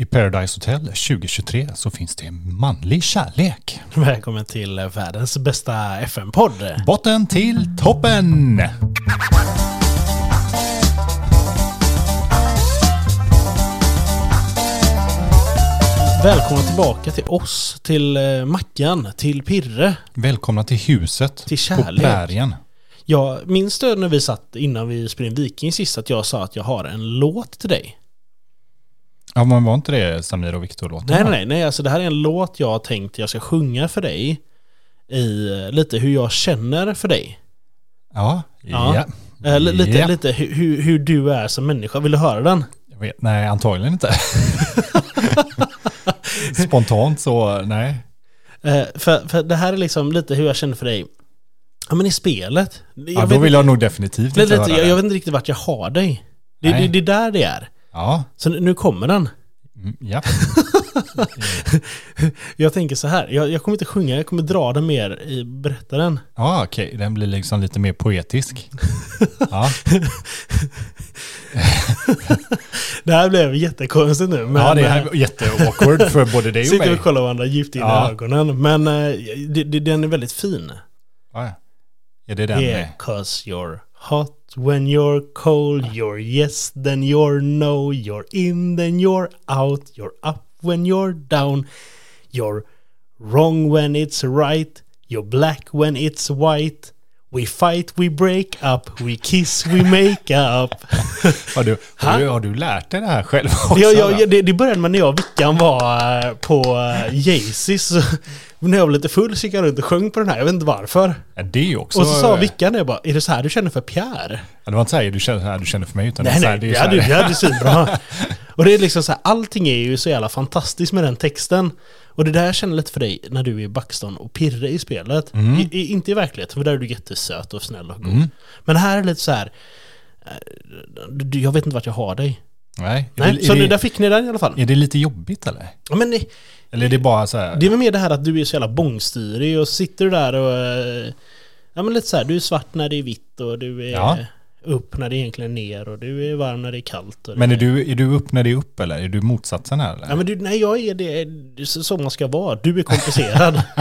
I Paradise Hotel 2023 så finns det manlig kärlek. Välkommen till världens bästa FM-podd. Botten till toppen! Välkomna tillbaka till oss, till eh, Mackan, till Pirre, Välkomna till huset till på kärlek. prärien. Jag minns du när vi satt innan vi spelade in Viking sist att jag sa att jag har en låt till dig? Ja, men var inte det Samir och Viktor-låten? Nej, nej, nej, nej, alltså det här är en låt jag har tänkt jag ska sjunga för dig i eh, lite hur jag känner för dig. Ja, Ja. ja. Eh, li- lite, Ja. lite hur, hur, du är som människa. Vill du höra den? Jag vet, nej, antagligen inte. Spontant så, nej. Eh, för, för det här är liksom lite hur jag känner för dig. Ja men i spelet. Jag, Ja, då vill jag nog definitivt inte lite, höra jag, det. jag vet inte riktigt vart jag har dig. Det, det, det är där det är. Ja, Så nu kommer den. mm, ja. Jag tänker så här, jag, jag kommer inte sjunga, jag kommer dra den mer i berättaren. Ja, okej. Den blir liksom lite mer poetisk. Ja, Det här blev jättekonstigt nu. Men, ja det eh, är jätteawkward för både dig och Sitter mig. och kollar varandra djupt in Ja. i ögonen. Men eh, det, det, den är väldigt fin. Ja, ja. Är det den? Yeah, cause you're hot when you're cold, you're yes, then you're no, you're in, then you're out, you're up when you're down, you're wrong when it's right, you're black when it's white. We fight, we break up, we kiss, we make up. Har du, har, Ha? du, har du lärt dig det här själv också? Det, jag, då? jag, det, det började med när jag och Vickan var eh, på uh, När jag var lite full så gick jag runt och sjöng på den här, jag vet inte varför. Ja, det är också... Och så sa Vickan det bara, är det så här du känner för Pierre? Ja, det var inte så här du känner, här, du känner för mig, utan det Nej, är så här, nej, det det är så här, det hade svinbra. Och det är liksom så här, allting är ju så jävla fantastiskt med den texten. Och det där jag känner lite för dig när du är i Backstone och Pirre i spelet. Mm. I, i, inte i verkligheten, för där är du jättesöt och snäll och god. Men här är det lite så här, eh, jag vet inte vart jag har dig. Nej. Är, Nej, det, så är, nu, det, där fick ni den i alla fall. är det lite jobbigt eller? Ja, men det, Eller är det bara så här... det är väl mer det här att du är så jävla bångstyrig och så sitter du där och... Ja men lite så här, du är svart när det är vitt och du är Ja. upp när det egentligen är ner och du är varm när det är kallt. Men är du, är du upp när det är upp eller? Är du motsatsen här eller? Ja men du, nej jag är det, det är så man ska vara. Du är komplicerad.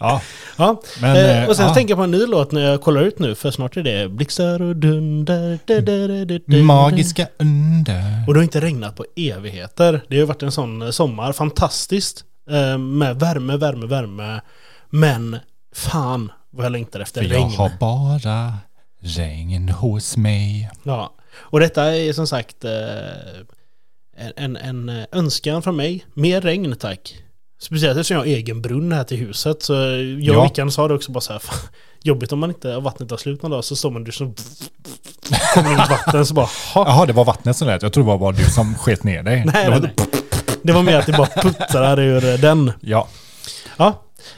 Ja, ja. men... eh, eh, och sen ja. tänker jag på en ny låt när jag kollar ut nu, för snart är det blixtar och dunder. da, da, da, Magiska under. Och det har inte regnat på evigheter. Det har varit en sån eh, sommar, fantastiskt. eh, Med värme, värme, värme. Men fan vad jag längtar efter För jag regn. har bara regn hos mig. Ja. Och detta är som sagt eh, en, en, en eh, önskan från mig. Mer regn tack. Speciellt eftersom jag har egen brunn här till huset. Så jag Ja. och Vickan sa det också bara så här. "Fan, Jobbigt om man inte vattnet tar slut någon dag så står man och så kommer ut vatten så bara ha. Jaha, det var vattnet som lät. Jag tror det var bara du som sket ner dig. Nej, Det nej, var- nej. Det var mer att det bara puttrar ur eh, den. Ja, Ja.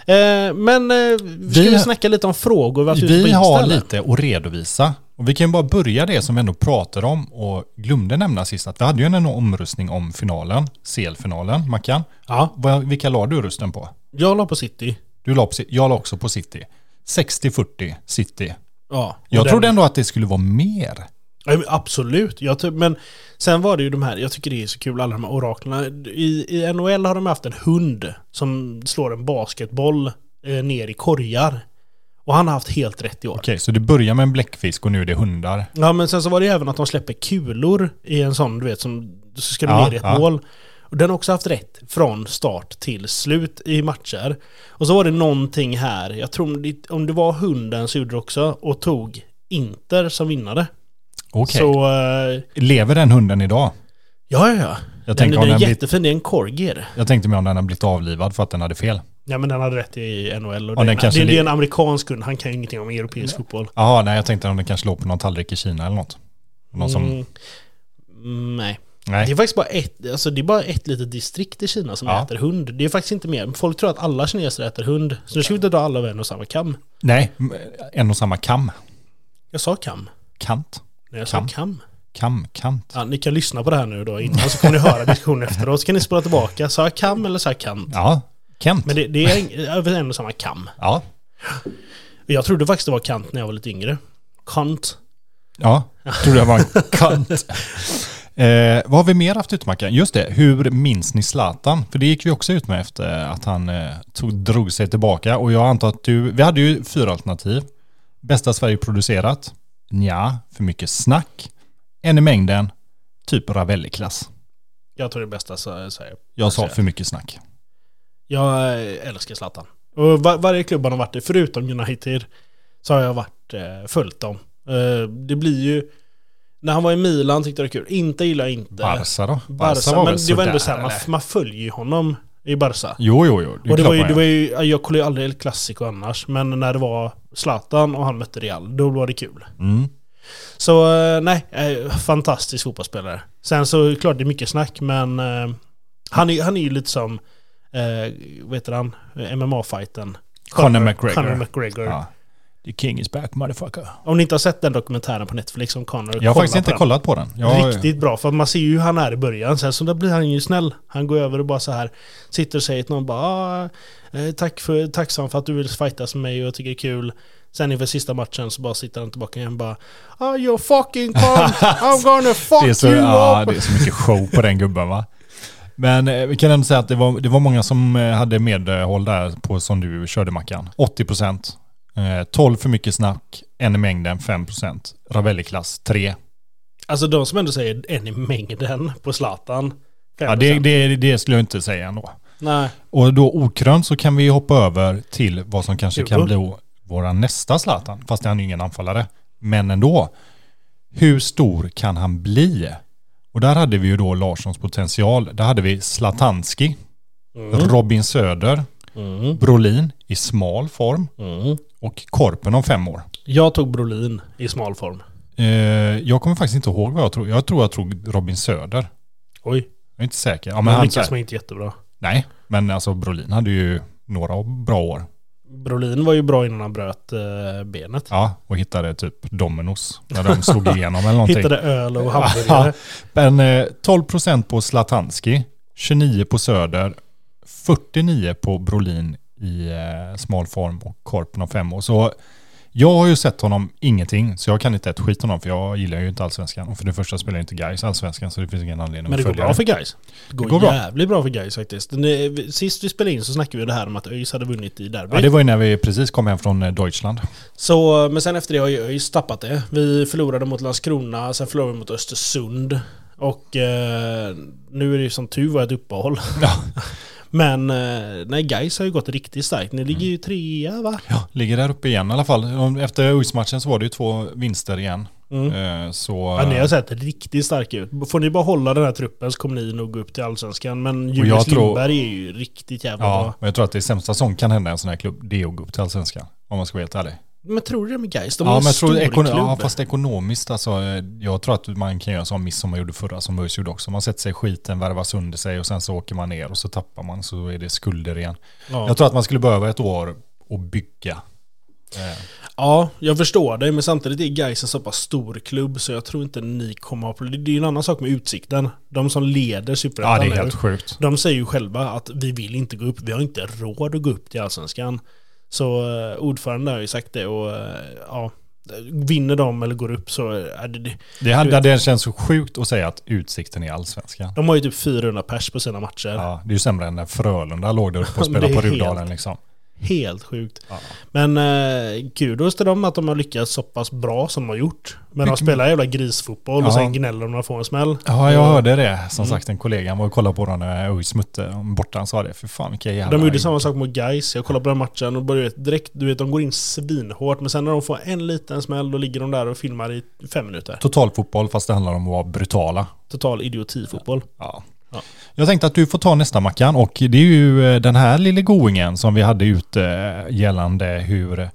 Eh, men eh, ska vi, Vi- snacka lite om frågor? Vi Insta, har lite att redovisa. Och vi kan ju bara börja det som vi ändå pratade om och glömde nämna sist. Att vi hade ju en omröstning om finalen, CL-finalen, Mackan. Ja, Vilka la du rösten på? jag la på City. Du la på, jag la också på City. 60-40 City. Ja, Jag den- trodde ändå att det skulle vara mer. Ja, absolut. Jag men sen var det ju de här, jag tycker det är så kul alla de här oraklerna. I, I NHL har de haft en hund som slår en basketboll eh, ner i korgar. Och han har haft helt rätt i år. Okej, så det börjar med en bläckfisk och nu är det hundar. Ja men sen så var det även att de släpper kulor i en sån, du vet, som så ska du Ja, ner i ett ja. mål. Och den har också haft rätt från start till slut i matcher. Och så var det någonting här, jag tror om det- var hunden så gjorde det också, och tog Inter som vinnare. Okej. Så, eh, Lever den hunden idag? ja ja ja. Jag Den, tänkte, den är den blivit, jättefin, det är en corgier. jag tänkte mig om den har blivit avlivad för att den hade fel. Ja men den hade rätt i NHL och Ja, det, det, det li- är en amerikansk hund, han kan ju ingenting om europeisk fotboll. Jaha, nej jag tänkte om den kanske låg på någon tallrik i Kina eller något. Någon som, Mm, mm, nej. Det nej. är faktiskt bara ett, alltså det är bara ett litet distrikt i Kina som Ja. äter hund. Det är faktiskt inte mer. Folk tror att alla kineser äter hund. Så nu ska vi inte dra alla över en och samma kam. Nej, en och samma kam. Jag sa kam. Kant. Nej, jag Kam. sa kam. Kam, kant. Ja, ni kan lyssna på det här nu då innan så kommer ni höra diskussionen efteråt. Så kan ni spola tillbaka. Sa jag kam eller sa jag kant? Ja, Kent. Men det, det är över en och samma kam. Ja, Jag trodde faktiskt det var kant när jag var lite yngre. Kant. ja. Tror jag var en kant. Eh, vad har vi mer haft ut Mackan? Just det, hur minns ni Zlatan? För det gick vi också ut med efter att han eh, tog, drog sig tillbaka. Och jag antar att du, vi hade ju fyra alternativ. Bästa Sverige producerat? Nja, för mycket snack. En i mängden, typ Ravelli-klass. Jag tror det bästa säger Jag sa för mycket snack. Jag älskar Zlatan. Och var, varje klubb han har varit i, förutom United, så har jag varit eh, följt dem. Eh, det blir ju... När han var i Milan tyckte jag det var kul. Inte gillar jag inte. Barca då? Barca, var men väl det var ändå såhär, man, man följer ju honom i Barca. Jo, jo, jo. och det är klart var, ju, det var ju, jag kollar ju aldrig El Clasico annars, men när det var Zlatan och han mötte Real, då var det kul. Mm. Så eh, nej, eh, fantastisk fotbollsspelare. Sen så klart det är mycket snack, men eh, han, är, han är ju lite som, eh, vad heter han, MMA-fighten. Conor McGregor. Conor McGregor. Ja. The king is back motherfucker. Om ni inte har sett den dokumentären på Netflix om Conor, Jag har faktiskt inte den. kollat på den. Jag, Riktigt bra, för man ser ju hur han är i början. Sen så då blir han ju snäll. Han går över och bara så här sitter och säger till någon bara ah, eh, tack för, tacksam för att du vill fightas med mig och jag tycker det är kul. Sen inför sista matchen så bara sitter han tillbaka igen och bara ah, you fucking cunt, I'm gonna fuck det, är så, you up. det är så mycket show på den gubben va. Men eh, vi kan ändå säga att det var, det var många som eh, hade medhåll där på som du körde Mackan. 80 procent. Eh, 12 för mycket snack. En i mängden 5 procent. Ravelli-klass 3. Alltså de som ändå säger en i mängden på Zlatan. Ja, det, det, det skulle jag inte säga ändå. Nej, Och då okrönt så kan vi hoppa över till vad som kanske kan bli våra nästa Zlatan. Fast han är ingen anfallare. Men ändå. Hur stor kan han bli? Och där hade vi ju då Larssons potential. Där hade vi Zlatanski, Robin Söder, mm, Brolin i smal form mm. och Korpen om fem år. Jag tog Brolin i smal form. Eh, jag kommer faktiskt inte ihåg vad jag tror. Jag tror jag tror Robin Söder. Oj, Jag är inte säker. Ja, men han, lyckas inte jättebra. nej, men alltså Brolin hade ju några bra år. Brolin var ju bra innan han bröt eh, benet. Ja, och hittade typ Dominos när de slog igenom eller någonting. Hittade öl och hamburgare. Men eh, 12% på Zlatanski, 29 på Söder, 49 på Brolin i eh, smal form och Korpen om fem år. Så jag har ju sett honom ingenting, så jag kan inte ett skit om honom, för jag gillar ju inte allsvenskan. Och för det första spelar jag inte Gais allsvenskan, så det finns ingen anledning Men det att går följa bra för guys. Det går, Det går bra. jävligt bra för guys faktiskt. Sist vi spelade in så snackade vi det här om att ÖIS hade vunnit i derby. Ja, det var ju när vi precis kom hem från eh, Deutschland. Så, men sen efter det har ju ÖIS tappat det. Vi förlorade mot Landskrona, sen förlorade vi mot Östersund. Och eh, nu är det ju som tur var ett uppehåll. Ja. Men eh, nej, guys har ju gått riktigt starkt. Ni ligger ju trea va? Ja, ligger där uppe igen i alla fall. Efter UIS-matchen så var det ju två vinster igen. Mm. Eh, Så... Ja, ni har sett riktigt starka ut. Får ni bara hålla den här truppen så kommer ni nog gå upp till Allsvenskan. Men Julius tror- Lindberg är ju riktigt jävla Ja, bra. och jag tror att det sämsta som kan hända i en sån här klubb, det är att gå upp till allsvenskan. Om man ska vara helt ärlig. Men tror du det med guys? De ja, men en jag tror ekon- ja, fast ekonomiskt alltså. eh, Jag tror att man kan göra som man gjorde förra, som Böjs gjorde också. Man sätter sig i skiten, värvar sönder sig och sen så åker man ner och så tappar man så är det skulder igen. ja. Jag tror att man skulle behöva ett år och bygga. Eh, Ja, jag förstår det, men samtidigt är Gais en så pass stor klubb så jag tror inte ni kommer ha problem. Det är ju en annan sak med Utsikten. De som leder Ja, Superettan det är nu, helt sjukt. De säger ju själva att vi vill inte gå upp, vi har inte råd att gå upp till Allsvenskan. Så eh, ordföranden har ju sagt det och eh, ja, vinner de eller går upp så är det, det. Hade, det känns så sjukt att säga att utsikten är allsvenskan. De har ju typ 400 pers på sina matcher. Ja, det är ju sämre än när Frölunda låg där uppe och spelade på Rudalen helt- liksom. Helt sjukt. Ja. Men eh, kudos till dem att de har lyckats så pass bra som de har gjort. Men de spelar jävla grisfotboll Ja. och sen gnäller de när de får en smäll. Ja, jag hörde det. Som Mm. sagt, en kollega var och kollade på dem när ÖIS mötte borta. Han sa det. För fan vilka jävla... De gjorde samma sak mot Guys. Jag kollade på den matchen och började direkt, du vet de går in svinhårt men sen när de får en liten smäll då ligger de där och filmar i fem minuter. Totalfotboll fast det handlar om att vara brutala. Total idiotifotboll. Ja. Ja. Jag tänkte att du får ta nästa Mackan och det är ju eh, den här lille goingen som vi hade ute eh, gällande hur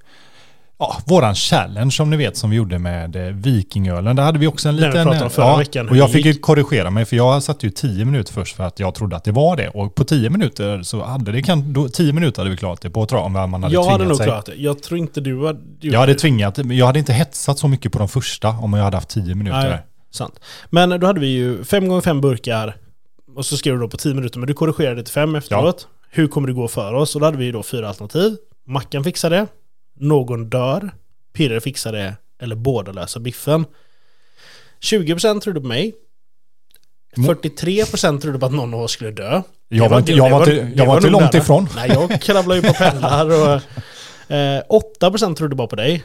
Ja, våran challenge som ni vet som vi gjorde med eh, Vikingölen. Där hade vi också en Den vi liten... pratade om förra ja, veckan, Och jag fick ju korrigera mig för jag satte ju 10 minuter först för att jag trodde att det var det. Och på 10 minuter så hade det kan, då, 10 minuter hade vi klarat det på om man hade jag hade nog sig. klarat det. Jag tror inte du hade Jag hade det. tvingat, men jag hade inte hetsat så mycket på de första om jag hade haft 10 minuter. Nej. Sant. Men då hade vi ju fem gånger fem burkar och så skrev du då på 10 minuter men du korrigerade till fem efteråt. Hur kommer det gå för oss? Och då hade vi ju då fyra alternativ. Mackan fixar det. Någon dör. Pirre fixar det. Eller båda löser biffen. 20% trodde på mig. 43% trodde på att någon av oss skulle dö. Jag var inte, jag var inte, jag var inte långt nära. ifrån. Nej, jag kravlar ju på pendlar och... Eh, 8% trodde bara på dig.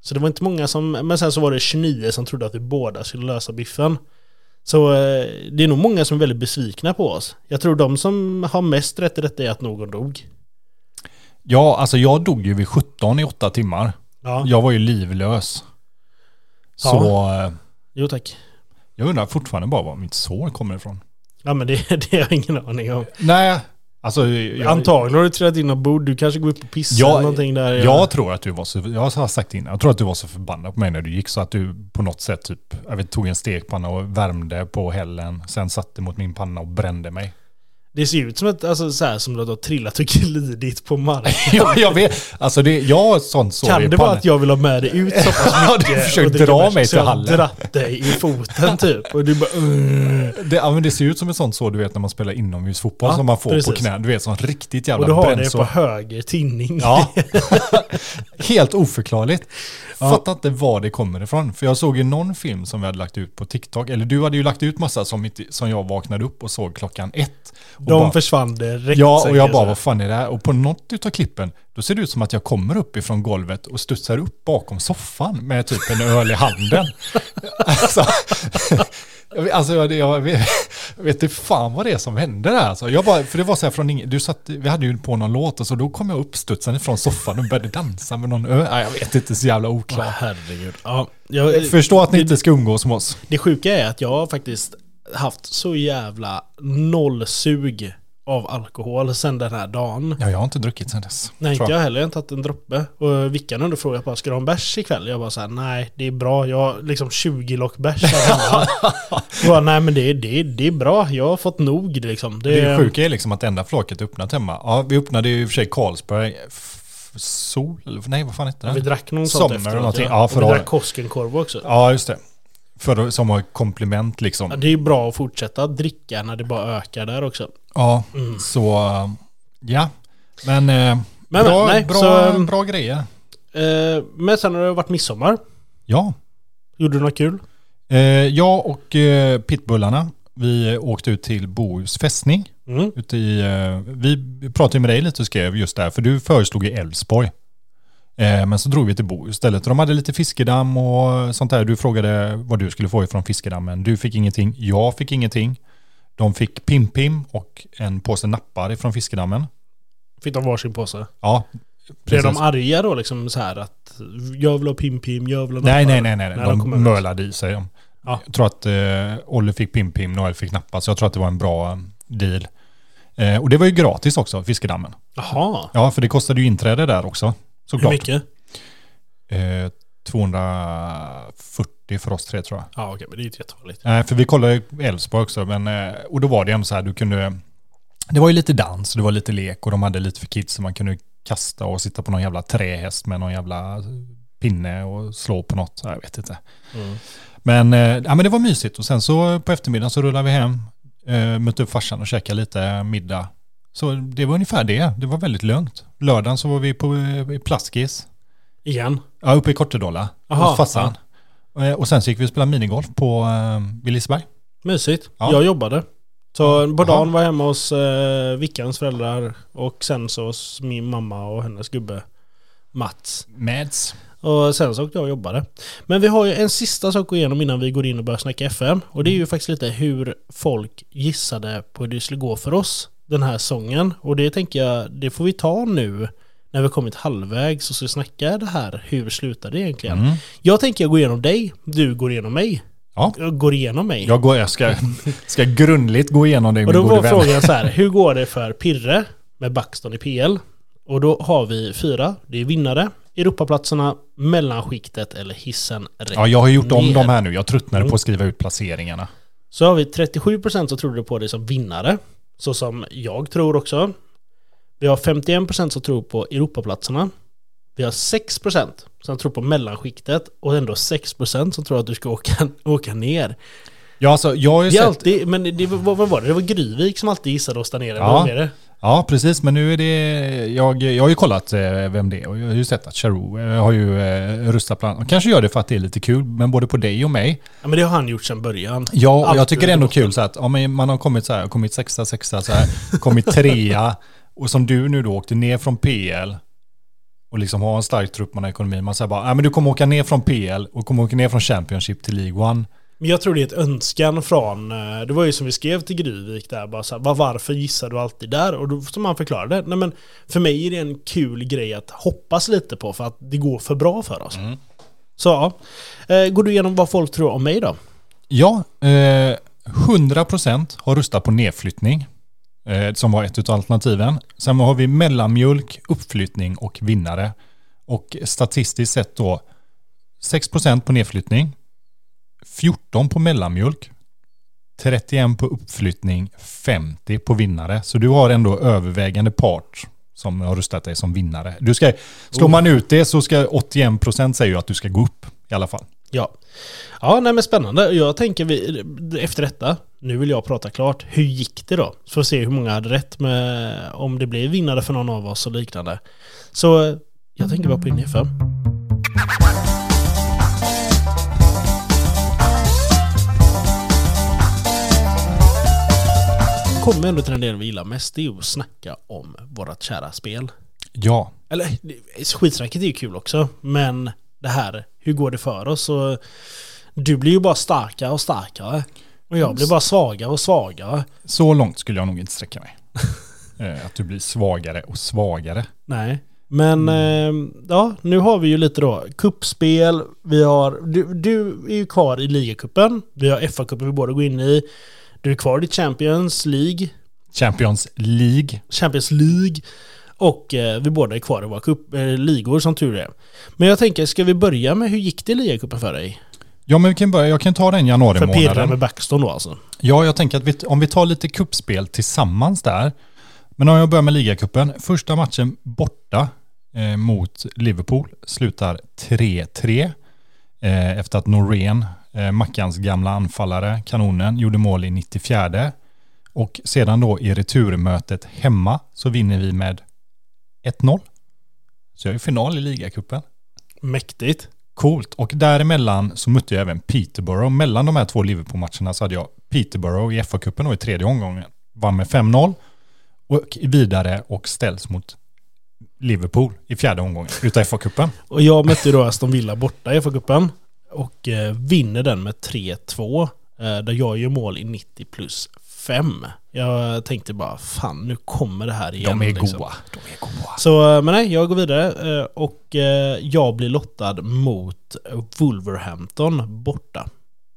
Så det var inte många som... Men sen så var det 29 som trodde att vi båda skulle lösa biffen. Så eh, det är nog många som är väldigt besvikna på oss. Jag tror de som har mest rätt i detta är att någon dog. Ja, alltså jag dog ju vid 17 i åtta timmar. Ja, Jag var ju livlös. Så eh, jo tack. jag undrar fortfarande bara var mitt sår kommer ifrån. Ja men det, det har jag ingen aning om. Nej, alltså jag, Antagligen har du trillat in och bord. Du kanske går upp och pissar Ja, eller någonting där. Jag tror att du var så, jag har sagt innan, jag tror att du var så förbannad på mig när du gick så att du på något sätt typ, jag vet, tog en stekpanna och värmde på hällen, sen satte mot min panna och brände mig. Det ser ut som att, alltså, så här, som att du har trillat och glidit på marken. ja, jag vet, alltså det, jag har sånt sår Kan i det vara att jag vill ha med dig ut så pass Ja, mycket? du försöker och dra mig så till jag har hallen. dratt dig i foten typ. Och du bara... "Ugh." Det, ja, men det ser ut som ett sånt sår du vet när man spelar inomhusfotboll Ja, som man får på precis. knä. Du vet, sån riktigt Och jävla du har det på brännsår. höger tinning. Ja, helt oförklarligt. Ja. Fattar inte var det kommer ifrån. För jag såg ju någon film som vi hade lagt ut på TikTok. Eller du hade ju lagt ut massa som, inte, som jag vaknade upp och såg klockan ett. Och De bara, försvann direkt. Ja, och jag bara, vad fan är det här? Och på något utav klippen, då ser det ut som att jag kommer upp ifrån golvet och studsar upp bakom soffan med typ en öl i handen. alltså, jag vet- alltså jag, jag vet, jag vet inte fan vad det är som hände där. Alltså, jag bara, för det var så här från ingen, du satt, vi hade ju på någon låt och så då kom jag upp studsande från soffan och började dansa med någon. Nej, jag vet inte, så jävla oklart. herregud. Ja, jag, Förstå att ni inte ska umgås med oss. det sjuka är att jag har faktiskt haft så jävla noll sug av alkohol sen den här dagen. Ja, jag har inte druckit sedan dess. Nej, inte jag heller. Jag har inte tagit en droppe. Och Vickan under frågade bara, ska du ha en bärs ikväll? Jag bara såhär, nej det är bra. Jag har liksom 20 lock bärs bara, nej men det är, det, det är bra. Jag har fått nog liksom. Det, Det sjuka är liksom att enda flaket är öppnat hemma. Ja, vi öppnade ju i och för sig Carlsberg Sol, nej vad fan hette Vi den? drack någon sånt efteråt. någonting. Ja. Ja, och för vi drack Koskenkorv också. Ja, just det. För, som komplement liksom. Ja, det är ju bra att fortsätta dricka när det bara ökar där också. Ja, Mm. så ja. Men, äh, Men, bra, nej, bra, så, bra grejer. Eh, men sen har det varit midsommar. Ja. Gjorde du något kul? Eh, jag och eh, Pitbullarna, vi åkte ut till Bohus fästning. Mm. Ute i, eh, vi pratade med dig lite och skrev just där, för du föreslog i Älvsborg. Eh, men så drog vi till Bohus istället. De hade lite fiskedamm och sånt där. Du frågade vad du skulle få ifrån fiskedammen. Du fick ingenting, jag fick ingenting. De fick pim-pim och en påse nappar ifrån fiskedammen. Fick de varsin påse? Ja, Blev de arga då liksom så här att jag vill ha pim-pim, jag vill ha Nej, nappar? nej, nej, nej. När De, de över. mölade i sig. Ja. Jag tror att eh, Olle fick pim-pim, Noel fick nappar. Så jag tror att det var en bra eh, deal. Eh, och det var ju gratis också, fiskedammen. Jaha. Ja, för det kostade ju inträde där också. Hur Såklart. mycket? Eh, 240 för oss tre tror jag. Ja okej, men det är inte jättevanligt. Nej, för vi kollade Älvsborg också. Men, eh, och då var det ändå så här, du kunde... Det var ju lite dans, det var lite lek och de hade lite för kids så man kunde kasta och sitta på någon jävla trähäst med någon jävla pinne och slå på något. Jag vet inte. Mm. Men, eh, ja, men det var mysigt och sen så på eftermiddagen så rullade vi hem, eh, mötte upp farsan och käkade lite middag. Så det var ungefär det. Det var väldigt lugnt. Lördagen så var vi på eh, i Plaskis. Igen? Ja, uppe i Kortedala. Aha, hos farsan. Eh, Och sen så gick vi och spelade minigolf på eh, vid Liseberg. Mysigt. Ja. Jag jobbade. Så på dagen var jag hemma hos eh, Vickans föräldrar och sen så hos min mamma och hennes gubbe Mats. Mads. Och sen så åkte jag och jobbade. Men vi har ju en sista sak att gå igenom innan vi går in och börjar snacka FM. Och det är ju faktiskt lite hur folk gissade på hur det skulle gå för oss den här sången. Och det tänker jag, det får vi ta nu när vi kommit halvvägs och så snacka det här. Hur slutar det egentligen? Mm. Jag tänker jag går igenom dig, du går igenom mig. Ja. Jag går igenom mig. Jag, går, jag ska, ska grundligt gå igenom dig och min då gode var vän. frågan så här, hur går det för Pirre med Backstone i PL? Och då har vi fyra, det är vinnare, Europaplatserna, mellanskiktet eller hissen Ja, jag har gjort om ner. dem här nu. Jag tröttnade Mm. på att skriva ut placeringarna. Så har vi 37% som trodde på det som vinnare, så som jag tror också. Vi har 51% som tror på Europaplatserna. Vi har 6% som tror på mellanskiktet och ändå 6% som tror att du ska åka, åka ner. Ja, alltså, jag har ju Det är sett... alltid, men det, vad, vad var det? Det var Gryvik som alltid gissade oss där nere. Ja. Vad är det? Ja, precis. Men nu är det... Jag, jag har ju kollat eh, vem det är och jag har ju sett att Charou eh, har ju eh, röstat bland annat. Kanske gör det för att det är lite kul, men både på dig och mig. Ja, men det har han gjort sedan början. Ja, och jag Allt tycker det är ändå kul så att ja, men man har kommit så här, kommit sexa, sexa så här, kommit trea. Och som du nu då åkte ner från PL och liksom har en stark trupp man har ekonomi. Man säger bara, ja men du kommer åka ner från PL och kommer åka ner från Championship till League One. Men jag tror det är ett önskan från, eh, det var ju som vi skrev till Gryvik där, bara så här, "Va- varför gissar du alltid där? Och då, som han förklarade, nej men för mig är det en kul grej att hoppas lite på för att det går för bra för oss. Mm. Så ja, Eh, går du igenom vad folk tror om mig då? Ja, eh, 100% har röstat på nedflyttning. Eh, som var ett av alternativen. Sen har vi mellanmjölk, uppflyttning och vinnare. Och statistiskt sett då 6% på nedflyttning, 14 på mellanmjölk, 31 på uppflyttning, 50 på vinnare. Så du har ändå övervägande part som har röstat dig som vinnare. Du ska, slår man ut det så ska 81% säga ju att du ska gå upp i alla fall. Ja. Ja, nej men spännande. Jag tänker vi, efter detta, nu vill jag prata klart. Hur gick det då? Så får vi se hur många hade rätt med om det blev vinnare för någon av oss och liknande. Så jag tänker bara på in för. Kommer ändå till den delen vi gillar mest, det är ju att snacka om vårat kära spel. Ja, Eller skitsnacket är ju kul också, men det här, hur går det för oss? Och du blir ju bara starkare och starkare. Och jag blir bara svagare och svagare. Så långt skulle jag nog inte sträcka mig. Eh, att du blir svagare och svagare. Nej. Men eh, ja, nu har vi ju lite då kuppspel. Vi har, du, du är ju kvar i ligacupen. Vi har FA-cupen vi båda går in i. Du är kvar i Champions League. Champions League. Champions League. Och eh, vi båda är kvar i våra cup, eh, ligor som tur är. Men jag tänker, ska vi börja med hur gick det i ligacupen för dig? Ja, men vi kan börja. Jag kan ta den januari För månaden. med Backstone då alltså. Ja, jag tänker att vi, om vi tar lite kuppspel tillsammans där. Men om jag börjar med ligacupen. Första matchen borta eh, mot Liverpool slutar 3-3. Eh, efter att Norén, eh, Mackans gamla anfallare, kanonen, gjorde mål i 94. Och sedan då i returmötet hemma så vinner vi med 1-0. Så jag är i final i ligacupen. Mäktigt. Coolt. Och däremellan så mötte jag även Peterborough. Mellan de här två Liverpool-matcherna så hade jag Peterborough i FA-cupen och i tredje omgången. Vann med 5-0 och vidare och ställs mot Liverpool i fjärde omgången utav FA-cupen. Och jag mötte då Aston Villa borta i FA-cupen. Och eh, vinner den med 3-2. Eh, där jag gör mål i 90 plus 5. Jag tänkte bara, fan nu kommer det här igen. De är liksom. goa. De är goa. Så, eh, men nej, jag går vidare. Och jag blir lottad mot Wolverhampton borta.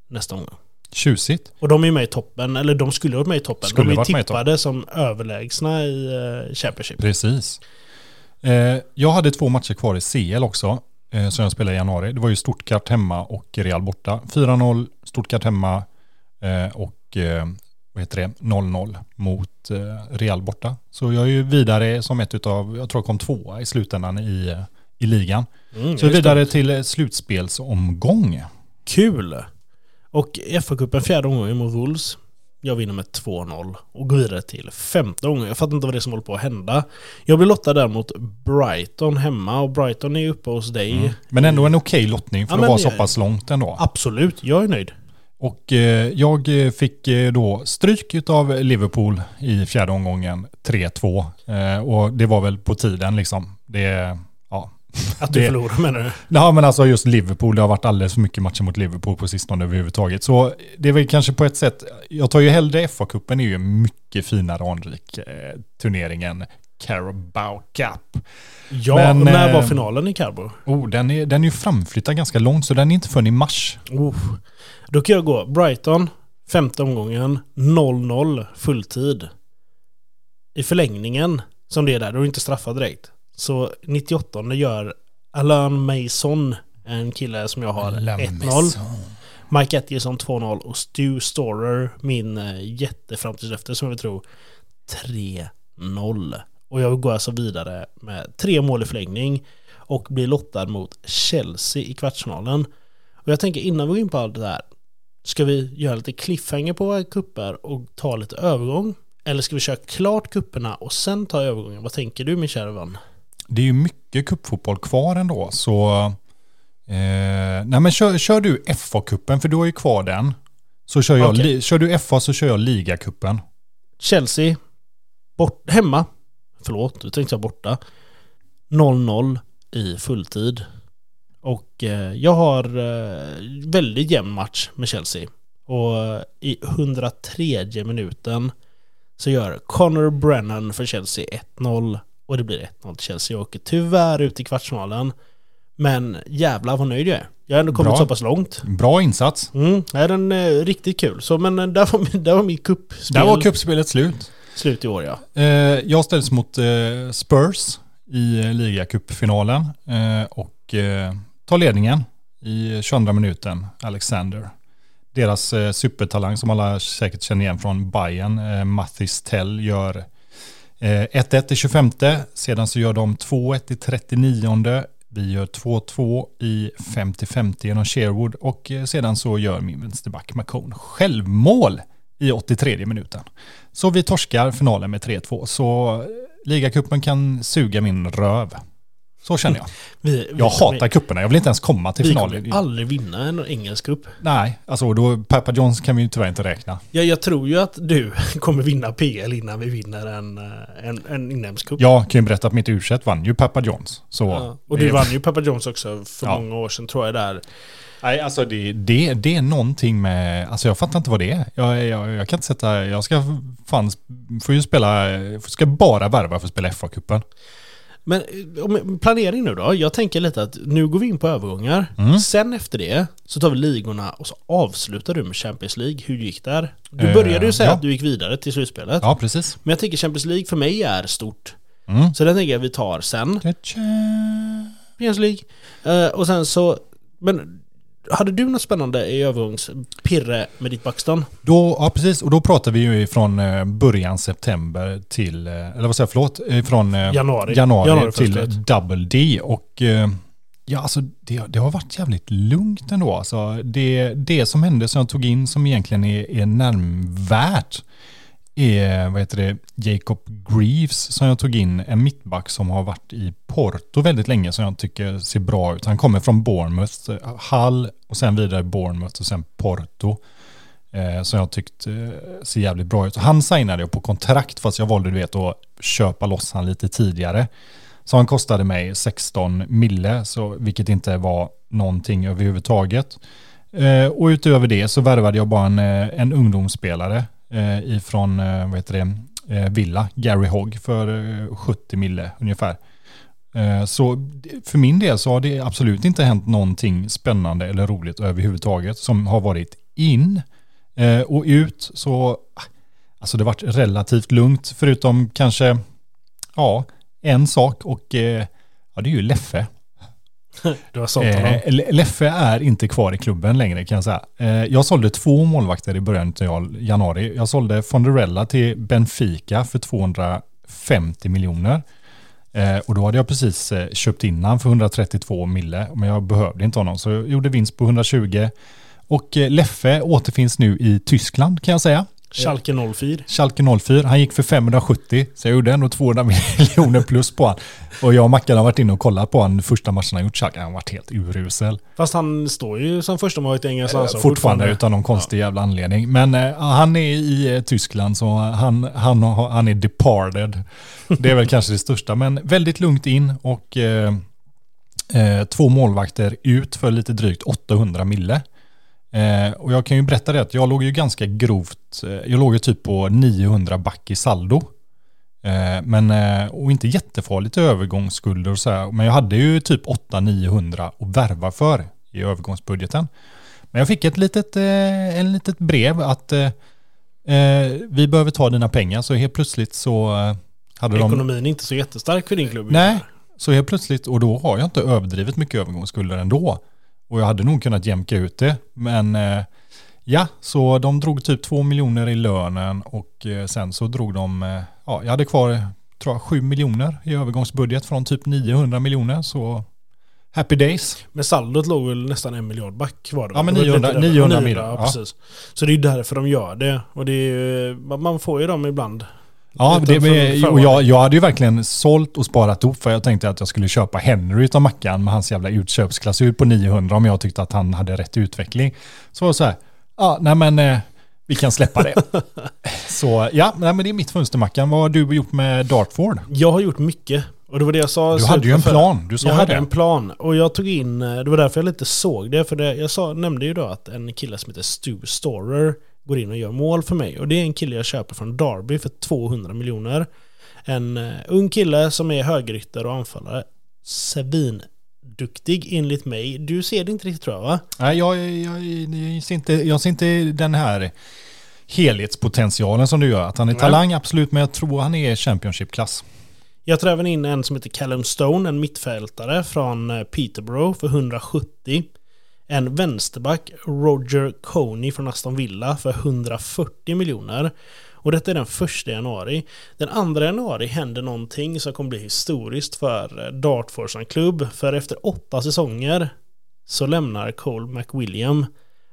Nästa omgång. Tjusigt. Och de är med i toppen, eller de skulle varit med i toppen. Skulle de är tippade som överlägsna i Championship. Precis. Jag hade två matcher kvar i CL också. Eh, som jag spelade i januari. Det var ju Stuttgart hemma och Real borta. 4-0 Stuttgart hemma eh, och eh, vad heter det? 0-0 mot eh, Real borta. Så jag är ju vidare som ett utav, jag tror jag kom tvåa i slutändan i, eh, i ligan. Mm, Så just det. vidare till eh, slutspelsomgång. Kul! Och FA-cupen fjärde omgången mot Wolves. Jag vinner med 2-0 och går vidare till femte omgången. Jag fattar inte vad det är som håller på att hända. Jag blir lottad där mot Brighton hemma och Brighton är uppe hos dig. Mm. Men ändå en okej lottning för Ja, att vara så pass långt ändå. Absolut, jag är nöjd. Och eh, jag fick eh, då stryk av Liverpool i fjärde omgången 3-2. Eh, och det var väl på tiden liksom. Det. Att du Det- förlorar menar du? ja men alltså just Liverpool, det har varit alldeles för mycket matcher mot Liverpool på sistone överhuvudtaget. Så det är väl kanske på ett sätt, jag tar ju hellre FA-cupen är ju en mycket finare anrik eh, turnering än Carabao Cup. Ja, Men, när var eh, finalen i Carbo? Oh, den, är, den är ju framflyttad ganska långt så den är inte förrän i mars. Oh. Då kan jag gå Brighton, femte omgången, 0-0 fulltid. I förlängningen, som det är där, då är det inte straffad direkt. Så 98 gör Alain Mason, en kille som jag har, 1-0. Mike Atkinson 2-0 och Stu Storer, min eh, jätteframtidslöfte som jag vill tro, 3-0. Och jag går alltså vidare med tre mål i förlängning och blir lottad mot Chelsea i kvartsfinalen. Och jag tänker innan vi går in på allt det här Ska vi göra lite cliffhanger på våra kupper och ta lite övergång? Eller ska vi köra klart kupperna och sen ta övergången? Vad tänker du min kära vän? Det är ju mycket kuppfotboll kvar ändå, så... Eh, nej men kör, kör du FA-cupen, för du har ju kvar den. Så kör jag, Okej. li, kör du FA så kör jag ligacupen. Chelsea, bort, hemma. Förlåt, du tänkte jag borta. 0-0 i fulltid. Och eh, jag har eh, väldigt jämn match med Chelsea. Och eh, i 103 minuten så gör Connor Brennan för Chelsea 1-0. Och det blir 1-0 till Chelsea. Jag åker tyvärr ut i kvartsfinalen. Men jävlar vad nöjd jag är. Jag har ändå kommit Bra. så pass långt. Bra insats. Mm, nej, den är riktigt kul. Så men eh, där var, min- där var mitt kuppspel Där var kuppspelet slut. slut i år ja. Eh, jag ställs mot eh, Spurs i eh, ligacupfinalen eh, och eh, tar ledningen i 22 minuten, Alexander. Deras eh, supertalang som alla säkert känner igen från Bayern, eh, Mathis Tell, gör Eh, 1-1 i 25. Sedan så gör de 2-1 i 39. Vi gör 2-2 i 50-50 genom Sherwood och eh, sedan så gör min vänsterback McCone självmål i 83 minuten. Så vi torskar finalen med 3-2. Så eh, ligacupen kan suga min röv. Så känner jag. Vi, vi Jag kommer- hatar kupperna. Jag vill inte ens komma till Vi finalen. kommer aldrig vinna en engelsk cup. Nej, alltså då Papa Johns kan vi ju tyvärr inte räkna. Jag, jag tror ju att du kommer vinna PL innan vi vinner en, eh, en, en inhemsk cup. Jag kan ju berätta att mitt u vann ju Papa Johns. Så Ja. Och du vann ju Papa Jones också för Ja. många år sedan tror jag där. Nej, alltså det, det, det är någonting med, alltså jag fattar inte vad det är. Jag, jag, jag kan inte sätta, jag ska fan, får ju spela, ska bara värva för att spela FA-cupen. Men eh, planering nu då. Jag tänker lite att nu går vi in på övergångar. Mm. Sen efter det så tar vi ligorna och så avslutar du med Champions League. Hur gick det där? Du Eh, började ju säga ja. att du gick vidare till slutspelet. Ja, precis. Men jag tänker Champions League för mig är stort. Mm. Så den tänker jag vi tar sen. Champions League. Eh, och sen så... Men hade du något spännande i övergångspirre med ditt Buxton? Då, ja precis, och då pratar vi ju från eh, början september till, eh, eller vad säger jag, förlåt, från eh, Januari. januari, Januari till double D. Och ja, alltså det, det har varit jävligt lugnt ändå. Alltså, det, det som hände som jag tog in som egentligen är, är närmvärt är, vad heter det, Jacob Greaves som jag tog in, en mittback som har varit i Porto väldigt länge som jag tycker ser bra ut. Han kommer från Bournemouth, Hall Hull och sen vidare Bournemouth och sen Porto. Eh, som jag tyckte eh, ser jävligt bra ut. Han signade jag på kontrakt fast jag valde du vet att köpa loss han lite tidigare. Så han kostade mig 16 mille, så, vilket inte var någonting överhuvudtaget. Eh, och utöver det så värvade jag bara en, eh, en ungdomsspelare eh, ifrån eh, vad heter det, eh, Villa, Gary Hogg, för eh, 70 mille ungefär. Eh, så för min del så har det absolut inte hänt någonting spännande eller roligt överhuvudtaget som har varit in eh, och ut. Så alltså det har varit relativt lugnt förutom kanske ja, en sak och eh, ja, det är ju Leffe. Du har sålt honom. Eh, Leffe är inte kvar i klubben längre kan jag säga. Eh, jag sålde två målvakter i början av januari. Jag sålde Fonderella till Benfica för 250 miljoner. Eh, och då hade jag precis eh, köpt in han för 132 mille, men jag behövde inte honom. Så jag gjorde vinst på 120. Och eh, Leffe återfinns nu i Tyskland kan jag säga. Schalke 04. Schalke 04, han gick för 570, så jag gjorde ändå 200 miljoner plus på han. Och jag och Mackan har varit inne och kollat på han första matchen han gjort. Schalke, han har varit helt urusel. Fast han står ju som första målet i engelska landslaget fortfarande utan någon konstig jävla anledning. Men eh, han är i eh, Tyskland så han, han, han är departed. Det är väl kanske det största, men väldigt lugnt in och eh, eh, två målvakter ut för lite drygt 800 mille. Eh, och jag kan ju berätta det att jag låg ju ganska grovt, eh, jag låg ju typ på 900 back i saldo. Eh, men, eh, och inte jättefarligt i övergångsskulder och så här. Men jag hade ju typ 800-900 att värva för i övergångsbudgeten. Men jag fick ett litet, eh, en litet brev att eh, eh, vi behöver ta dina pengar. Så helt plötsligt så hade de... Ekonomin är inte så jättestark för din klubb. Nej, så helt plötsligt, och då har jag inte överdrivet mycket övergångsskulder ändå. Och jag hade nog kunnat jämka ut det. Men eh, ja, så de drog typ två miljoner i lönen och eh, sen så drog de, eh, ja, jag hade kvar tror jag, sju miljoner i övergångsbudget från typ 900 miljoner. Så Happy days. Men saldot låg väl nästan en miljard back var det Ja, men Det var 900 lite där. 900 Ja, miljoner, Ja, precis. Så det är ju därför de gör det. Och det är man får ju dem ibland. Ja, det, för- och jag, jag hade ju verkligen sålt och sparat ihop för jag tänkte att jag skulle köpa Henry utav Mackan med hans jävla utköpsklausul på 900 om jag tyckte att han hade rätt utveckling. Så var det så här, ja, nej men eh, vi kan släppa det. så ja, nej, men det är mitt fönster Mackan. Vad har du gjort med Dartford? Jag har gjort mycket. Och det var det jag sa. Du hade ju en slutet för- plan, du sa Jag hade det. en plan och jag tog in, eh, det var därför jag lite såg det, för det, jag sa, nämnde ju då att en kille som heter Stu Storer går in och gör mål för mig. Och det är en kille jag köper från Derby för 200 miljoner. En uh, ung kille som är högerytter och anfallare. Svinduktig enligt mig. Du ser det inte riktigt tror jag va? Nej, jag, jag, jag, ser inte, jag ser inte den här helhetspotentialen som du gör. Att han är Nej. talang, absolut, men jag tror han är Championship-klass. Jag tar även in en som heter Callum Stone, en mittfältare från eh, Peterborough för 170. En vänsterback, Roger Coney från Aston Villa för 140 miljoner. Och detta är den första januari. Den andra januari händer någonting som kommer bli historiskt för Dartford som klubb. För efter åtta säsonger så lämnar Cole McWilliam.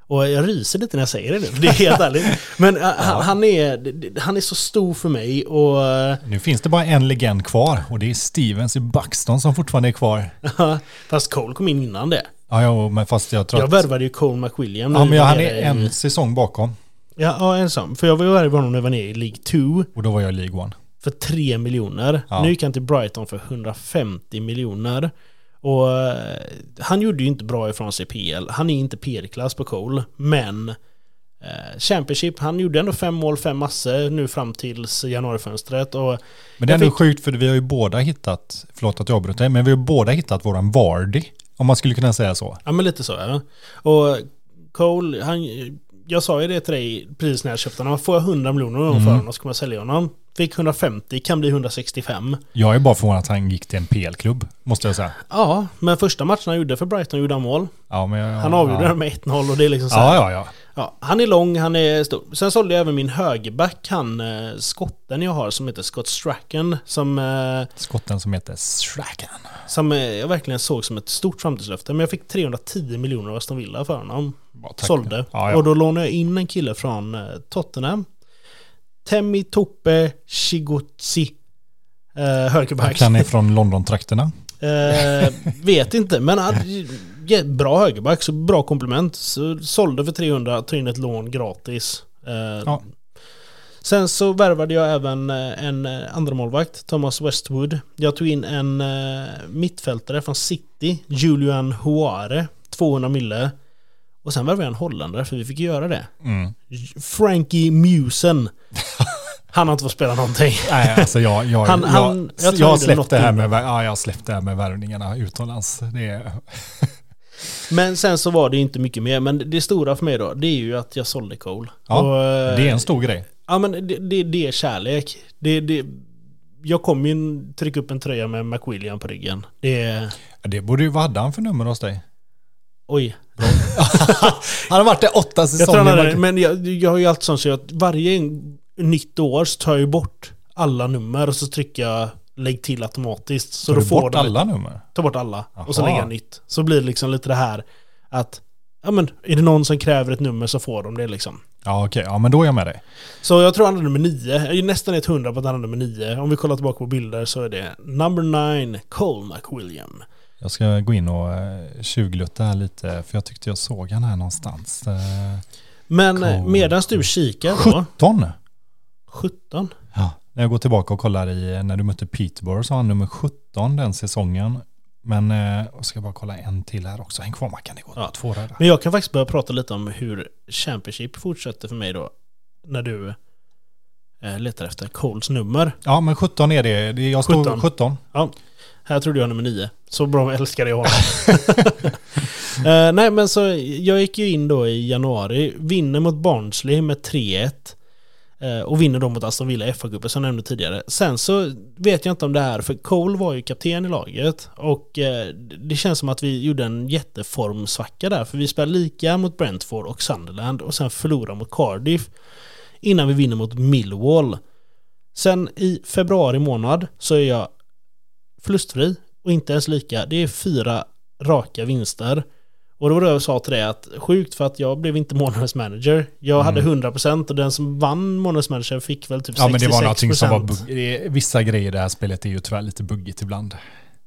Och jag ryser lite när jag säger det nu, det är helt ärligt. Men eh, han, han, är, han är så stor för mig och eh, Nu finns det bara en legend kvar och det är Stevens i Buxton som fortfarande är kvar. Fast Cole kom in innan det. Ja, ja men fast jag tror Jag att... värvade ju Cole McWilliam. Ja, men var han är i- en säsong bakom. Ja, ja, en sån. För jag var ju värvade honom när jag var nere i League 2 Och då var jag i League One. för 3 miljoner. Ja. Nu gick han till Brighton för 150 miljoner. Och eh, han gjorde ju inte bra ifrån sig i PL. Han är inte PL-klass på Cole, men eh, Championship, han gjorde ändå fem mål, fem massor nu fram tills januarifönstret. Och Men det är Jag ändå fick- sjukt för vi har ju båda hittat, förlåt att jag avbryter men vi har båda hittat våran Vardy. Om man skulle kunna säga så. Ja men lite så ja. Och Cole, han, jag sa ju det till dig precis när jag köpte honom. Får jag 100 miljoner mm. för honom så kommer jag sälja honom. Fick 150, kan bli 165. Jag är bara förvånad att han gick till en PL-klubb, måste jag säga. Ja, men första matchen han gjorde för Brighton gjorde han mål. Ja, jag, Han avgjorde ja. med 1-0 och det är liksom så här, Ja, ja, ja. Ja, Han är lång, han är stor. Sen sålde jag även min högerback, han eh, skotten jag har som heter Scott Stracken. Som, eh, Skotten som heter Stracken. som eh, jag verkligen såg som ett stort framtidslöfte. Men jag fick 310 miljoner av Aston Villa för honom. Tack. sålde. Ja, ja. Och då lånade jag in en kille från Tottenham. Temi Toppe Shigotsi. Eh, högerback. Han är från London-trakterna. Eh, vet inte, men ja, bra högerback, så bra komplement. Så, sålde för 300, tog in ett lån gratis. Eh, Ja. Sen så värvade jag även eh, en eh, andra målvakt, Thomas Westwood. Jag tog in en mittfältare från City, Julian Huare, 200 mille. Och sen värvade jag en holländare, för vi fick göra det. Mm. Frankie Musen. Han har inte fått spela någonting. Nej, alltså jag, jag, Han- jag, han- jag jag, tror har det här med, ja, jag har släppt det här med värvningarna utomlands. Det är, Men sen så var det inte mycket mer. Men det stora för mig då, det är ju att jag sålde Cole. Ja, Och, eh, det är en stor grej. Ja men det, det, det är kärlek. Det, det, jag kommer ju trycka upp en tröja med McWilliam på ryggen. Det är... Det borde ju, vad hade han för nummer hos dig? Oj. Han har varit där åtta Jag säsonger. han hade, men jag, jag har ju alltid sånt så att varje nytt år så tar jag ju bort alla nummer och så trycker jag lägg till automatiskt. Så Tar då du får bort de- alla nummer? Ta bort alla. Och så lägger jag nytt. Så blir det liksom lite det här att Ja men är det någon som kräver ett nummer så får de det liksom. Ja, okej. Ja, men då är jag med dig. Så jag tror han är nummer nio. Jag är nästan ett hundra på att han är nummer nio. Om vi kollar tillbaka på bilder så är det number nine, Cole McWilliam. Jag ska gå in och uh, tjuglutta här lite, för jag tyckte jag såg han här någonstans. Uh, Men Cole. cool. medan du kikar då, 17! 17. Ja, när jag går tillbaka och kollar i, när du mötte Peterborough så har han nummer 17 den säsongen. Men uh, jag ska bara kolla en till här också. En kvar Mackan, det går Ja. två röda. Men jag kan faktiskt börja prata lite om hur Championship fortsätter för mig då. När du eh, letar efter Coles nummer. Ja, men 17 är det. jag står 17. 17. Här trodde jag nummer nio. Så bra älskar jag honom. Eh, nej men så jag gick ju in då i januari, vinner mot Barnsley med 3-1. Eh, och vinner då mot Aston Villa i FA-cupen som jag nämnde tidigare. Sen så vet jag inte om det här, för Cole var ju kapten i laget. Och eh, det känns som att vi gjorde en jätteformsvacka där. För vi spelade lika mot Brentford och Sunderland och sen förlorade mot Cardiff. Innan vi vinner mot Millwall. Sen i februari månad så är jag förlustfri och inte ens lika. Det är fyra raka vinster. Och då var det jag sa till dig att sjukt för att jag blev inte månadens manager. Jag hade 100% och den som vann månadens manager fick väl typ 66%. Ja, men det var någonting som var bugg- Vissa grejer i det här spelet är ju tyvärr lite buggigt ibland.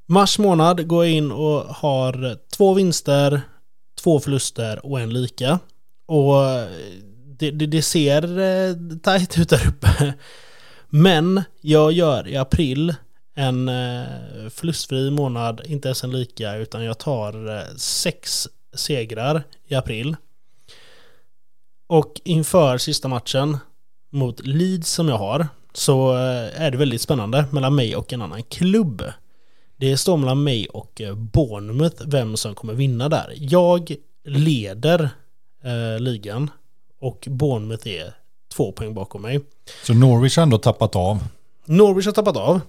Mars månad går jag in och har två vinster, två förluster och en lika. Och det, det, det ser eh, tajt ut där uppe. Men jag gör i april en eh, förlustfri månad, inte ens en lika, utan jag tar eh, sex segrar i april. Och inför sista matchen mot Leeds som jag har så eh, är det väldigt spännande mellan mig och en annan klubb. Det står mellan mig och eh, Bournemouth vem som kommer vinna där. Jag leder eh, ligan och Bournemouth är två poäng bakom mig. Så Norwich har ändå tappat av. Norwich har tappat av.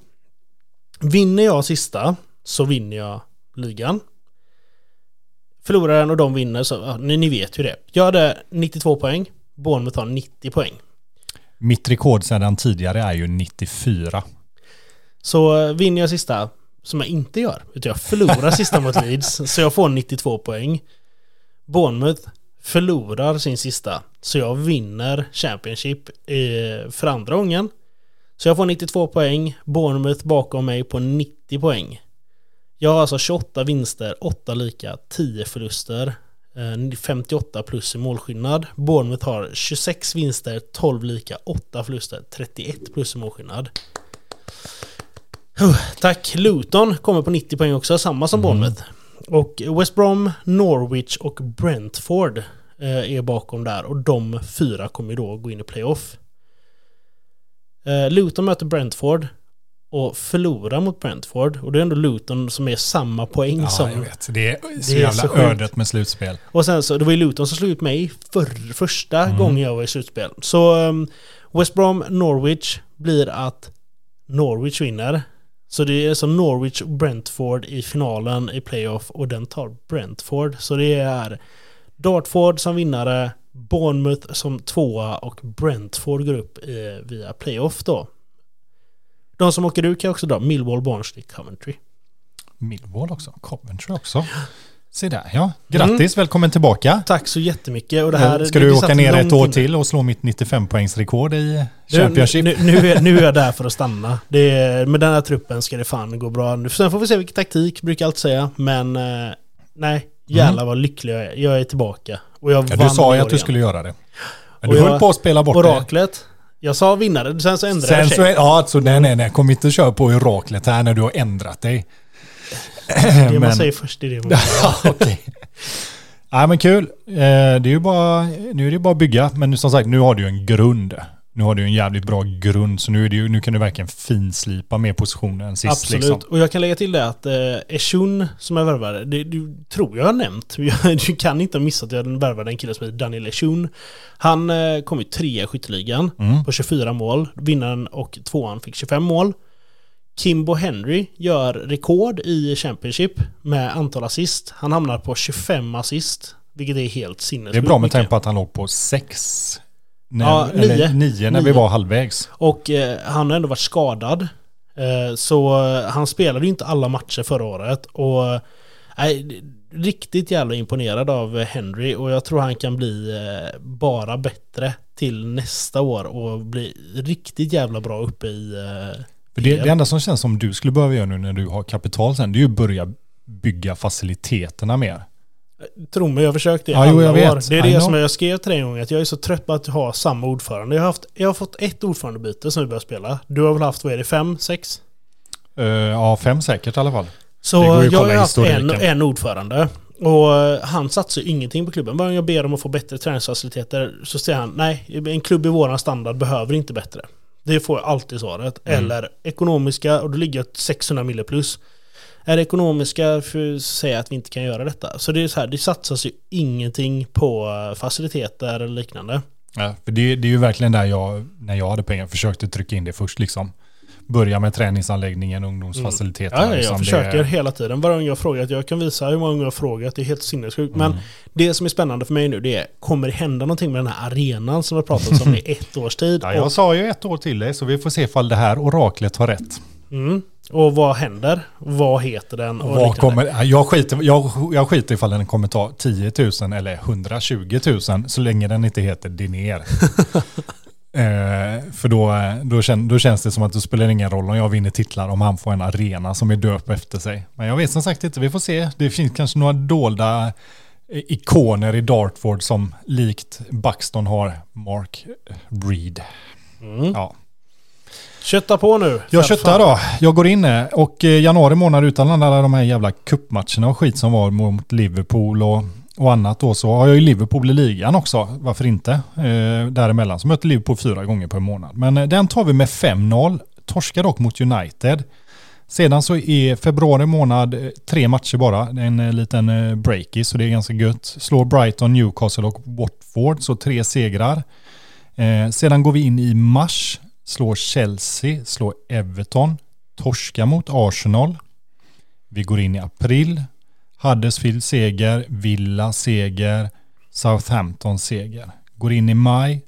Vinner jag sista så vinner jag ligan. Förlorar den och de vinner så, ja, ni, ni vet ju det. Jag hade 92 poäng, Bournemouth har 90 poäng. Mitt rekord sedan tidigare är ju 94. Så eh, vinner jag sista, som jag inte gör, utan jag förlorar sista mot Leeds, så jag får 92 poäng. Bournemouth förlorar sin sista, så jag vinner Championship eh, för andra gången. Så jag får 92 poäng, Bournemouth bakom mig på 90 poäng. Jag har alltså 28 vinster, 8 lika, 10 förluster, eh, 58 plus i målskillnad. Bournemouth har 26 vinster, 12 lika, 8 förluster, 31 plus i målskillnad. Tack. Luton kommer på 90 poäng också, samma som Bournemouth. Och West Brom, Norwich och Brentford eh, är bakom där. Och de fyra kommer då gå in i playoff. Eh, Luton möter Brentford och förlorar mot Brentford. Och det är ändå Luton som är samma poäng Ja, som... jag vet. Det är så Det är jävla så sjukt. ödet med slutspel. Och sen så, det var ju Luton som slog ut mig för, första Mm. gången jag var i slutspel. Så um, West Brom, Norwich blir att Norwich vinner. Så det är som Norwich och Brentford i finalen i playoff och den tar Brentford. Så det är Dartford som vinnare, Bournemouth som tvåa och Brentford går upp eh, via playoff då. De som åker ut kan också dra Millwall, Barnsley, Coventry. Millwall också. Coventry också. Se där ja. Grattis, välkommen tillbaka. Tack så jättemycket. Och det här, Ska det- du åka ner ett år inne. till och slå mitt 95-poängsrekord i Championship? Nu, nu, är, nu är jag där för att stanna. Det är, med den här truppen ska det fan gå bra. Nu- Sen får vi se vilken taktik, brukar jag alltid säga. Men eh, nej, jävlar vad lycklig jag är. Jag är tillbaka. Och jag Mm. Ja, du sa ju att du igen. skulle göra det. Men Och du jag- höll på att spela bort det. Oraklet. Jag sa vinnare, sen så ändrade Sen jag sig. ja, alltså nej, nej, nej. Kom inte och kör på oraklet här när du har ändrat dig. Det man men- säger först, är det man Ja, okej. Nej, men kul. Eh, Det är ju bara, nu är det bara att bygga. Men som sagt, nu har du en grund. Nu har du en jävligt bra grund. Så nu, är det ju, nu kan du verkligen finslipa mer positioner än sist. Absolut. Liksom. Och jag kan lägga till det att eh, Eshun som jag värvade, det du, tror jag har nämnt. Du kan inte ha missat att jag värvade en kille som heter Daniel Eshun. Han eh, kom ju trea i skytteligan Mm. på 24 mål. Vinnaren och tvåan fick 25 mål. Kimbo Henry gör rekord i Championship med antal assist. Han hamnar på 25 assist, vilket är helt sinnessjukt Det är bra med tanke på att han låg på sex. När, Ja, nio. nio när vi Nio. var halvvägs. Och eh, han har ändå varit skadad. Eh, så eh, han spelade ju inte alla matcher förra året. Och eh, nej, riktigt jävla imponerad av Henry. Och jag tror han kan bli eh, bara bättre till nästa år. Och bli riktigt jävla bra uppe i... Eh, För det, det enda som känns som du skulle behöva göra nu när du har kapital sen, det är ju att börja bygga faciliteterna mer. Tro mig, jag har försökt det i Ja, jo, alla jag vet. år. Det är I det know. som jag skrev till dig en gång, att jag är så trött på att ha samma ordförande. Jag har, haft, jag har fått ett ordförandebyte som vi börjar spela. Du har väl haft, vad är det, fem, sex? Eh, ja, fem säkert i alla fall. Så jag har haft en, en ordförande. Och eh, han satsar ingenting på klubben. Bara jag ber om att få bättre träningsfaciliteter så säger han nej, en klubb i våran standard behöver inte bättre. Det får jag alltid svaret. Mm. Eller ekonomiska, och då ligger jag 600 mille plus. Är det ekonomiska för att säga att vi inte kan göra detta? Så det är så här, det satsas ju ingenting på eh, faciliteter eller liknande. Ja, för det, det är ju verkligen där jag, när jag hade pengar, försökte trycka in det först liksom. Börja med träningsanläggningen, ungdomsfaciliteterna. Ja, ja, liksom. jag Det- försöker hela tiden. Varje gång jag har frågat, jag kan visa hur många gånger jag har frågat, det är helt sinnessjukt. Mm. Men det som är spännande för mig nu, det är, kommer det hända någonting med den här arenan som vi har pratat om i ett års tid? Ja, jag Och, sa ju ett år till dig, så vi får se ifall det här oraklet har rätt. mm, Och vad händer? Vad heter den? Och Vad kommer, jag, skiter, jag, jag skiter ifall den kommer ta 10 000 eller 120 000 så länge den inte heter Diner. eh, för då, då, kän, då känns det som att det spelar ingen roll om jag vinner titlar om han får en arena som är döpt efter sig. Men jag vet som sagt inte, vi får se. Det finns kanske några dolda eh, ikoner i Dartford som likt Buxton har Mark Reed. Mm. Ja. Kötta på nu. Jag köttar då. Jag går in och eh, januari månad utan alla de här jävla kuppmatcherna och skit som var mot Liverpool och, och annat då så har jag ju Liverpool i ligan också. Varför inte? Eh, däremellan så möter Liverpool fyra gånger per månad. Men eh, den tar vi med 5-0. Torskar dock mot United. Sedan så är februari månad eh, tre matcher bara. Det är en liten breaky så det är ganska gött. Slår Brighton, Newcastle och Watford så tre segrar. Eh, sedan går vi in i mars. Slår Chelsea, slår Everton, torska mot Arsenal. Vi går in i april. Huddersfield seger, Villa seger, Southampton seger. Går in i maj,